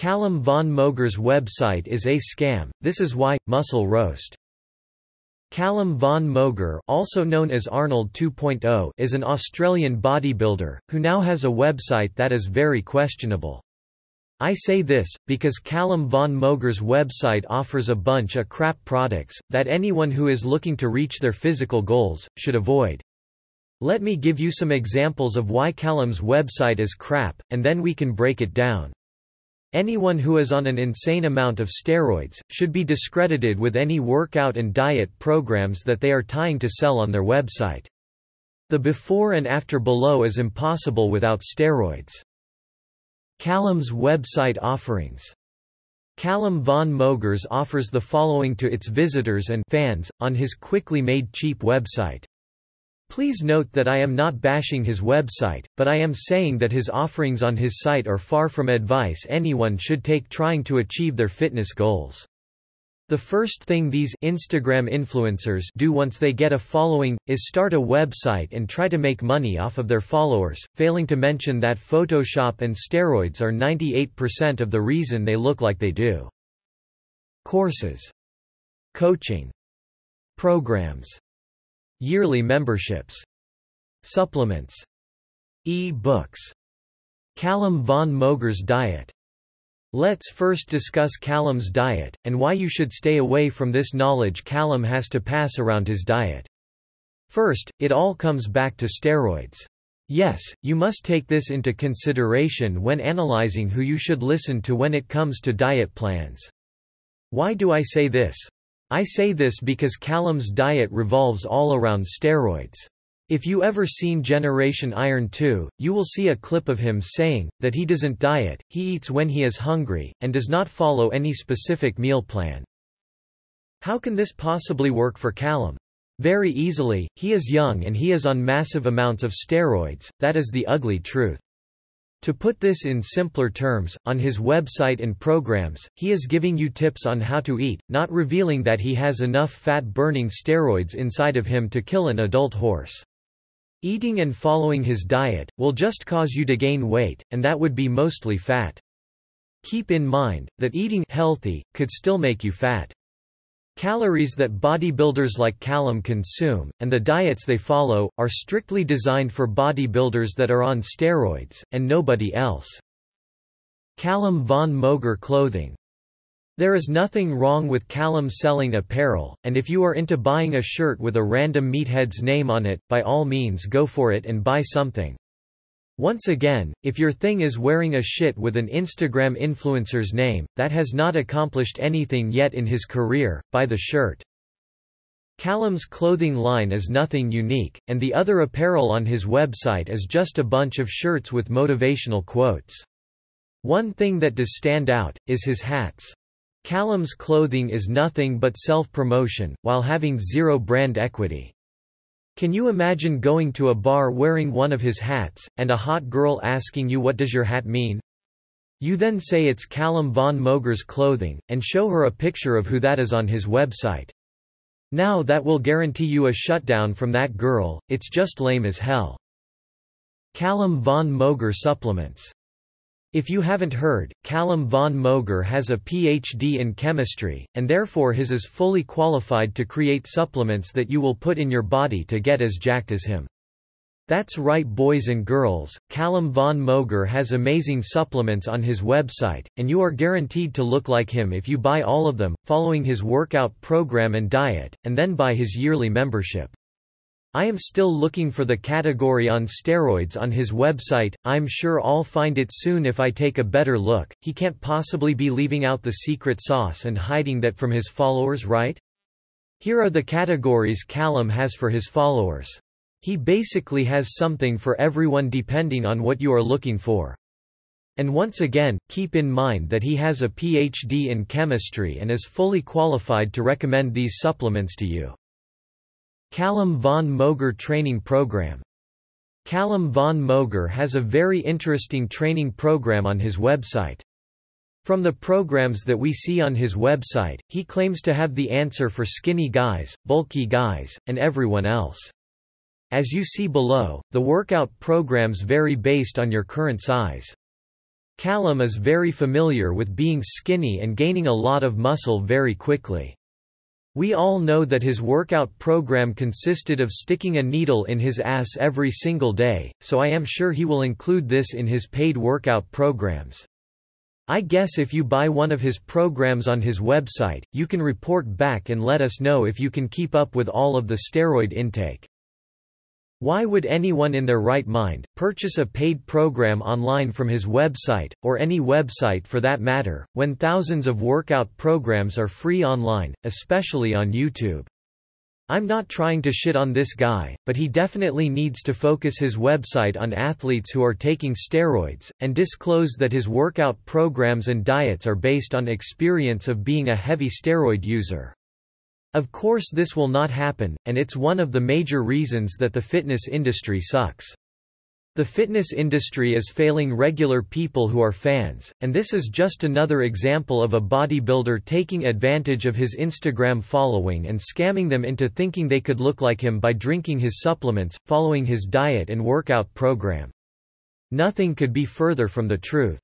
Callum von Moger's website is a scam, this is why, Muscle Roast. Callum von Moger also known as Arnold 2.0 is an Australian bodybuilder, who now has a website that is very questionable. I say this, because Callum von Moger's website offers a bunch of crap products, that anyone who is looking to reach their physical goals, should avoid. Let me give you some examples of why Callum's website is crap, and then we can break it down. Anyone who is on an insane amount of steroids, should be discredited with any workout and diet programs that they are trying to sell on their website. The before and after below is impossible without steroids. Callum's website offerings Callum von Mogers offers the following to its visitors and fans, on his quickly made cheap website. Please note that I am not bashing his website, but I am saying that his offerings on his site are far from advice anyone should take trying to achieve their fitness goals. The first thing these Instagram influencers do once they get a following, is start a website and try to make money off of their followers, failing to mention that Photoshop and steroids are 98% of the reason they look like they do. Courses. Coaching. Programs. Yearly memberships. Supplements. E-books. Callum von Moger's diet. Let's first discuss Callum's diet, and why you should stay away from this knowledge Callum has to pass around his diet. First, it all comes back to steroids. Yes, you must take this into consideration when analyzing who you should listen to when it comes to diet plans. Why do I say this? I say this because Callum's diet revolves all around steroids. If you ever seen Generation Iron 2, you will see a clip of him saying, that he doesn't diet, he eats when he is hungry, and does not follow any specific meal plan. How can this possibly work for Callum? Very easily, he is young and he is on massive amounts of steroids, that is the ugly truth. To put this in simpler terms, on his website and programs, he is giving you tips on how to eat, not revealing that he has enough fat-burning steroids inside of him to kill an adult horse. Eating and following his diet, will just cause you to gain weight, and that would be mostly fat. Keep in mind, that eating healthy, could still make you fat. Calories that bodybuilders like Callum consume, and the diets they follow, are strictly designed for bodybuilders that are on steroids, and nobody else. Callum von Moger clothing there is nothing wrong with Callum selling apparel, and if you are into buying a shirt with a random meathead's name on it, by all means go for it and buy something. Once again, if your thing is wearing a shit with an Instagram influencer's name, that has not accomplished anything yet in his career, buy the shirt. Callum's clothing line is nothing unique, and the other apparel on his website is just a bunch of shirts with motivational quotes. One thing that does stand out, is his hats. Callum's clothing is nothing but self-promotion, while having zero brand equity. Can you imagine going to a bar wearing one of his hats, and a hot girl asking you what does your hat mean? You then say it's Callum von Moger's clothing, and show her a picture of who that is on his website. Now that will guarantee you a shutdown from that girl, it's just lame as hell. Callum von Moger supplements if you haven't heard, Callum von Moger has a PhD in chemistry, and therefore his is fully qualified to create supplements that you will put in your body to get as jacked as him. That's right boys and girls, Callum von Moger has amazing supplements on his website, and you are guaranteed to look like him if you buy all of them, following his workout program and diet, and then buy his yearly membership. I am still looking for the category on steroids on his website, I'm sure I'll find it soon if I take a better look, he can't possibly be leaving out the secret sauce and hiding that from his followers right? Here are the categories Callum has for his followers. He basically has something for everyone depending on what you are looking for. And once again, keep in mind that he has a PhD in chemistry and is fully qualified to recommend these supplements to you. Callum von Moger Training Program Callum von Moger has a very interesting training program on his website. From the programs that we see on his website, he claims to have the answer for skinny guys, bulky guys, and everyone else. As you see below, the workout programs vary based on your current size. Callum is very familiar with being skinny and gaining a lot of muscle very quickly. We all know that his workout program consisted of sticking a needle in his ass every single day, so I am sure he will include this in his paid workout programs. I guess if you buy one of his programs on his website, you can report back and let us know if you can keep up with all of the steroid intake. Why would anyone in their right mind, purchase a paid program online from his website, or any website for that matter, when thousands of workout programs are free online, especially on YouTube? I'm not trying to shit on this guy, but he definitely needs to focus his website on athletes who are taking steroids, and disclose that his workout programs and diets are based on experience of being a heavy steroid user. Of course this will not happen, and it's one of the major reasons that the fitness industry sucks. The fitness industry is failing regular people who are fans, and this is just another example of a bodybuilder taking advantage of his Instagram following and scamming them into thinking they could look like him by drinking his supplements, following his diet and workout program. Nothing could be further from the truth.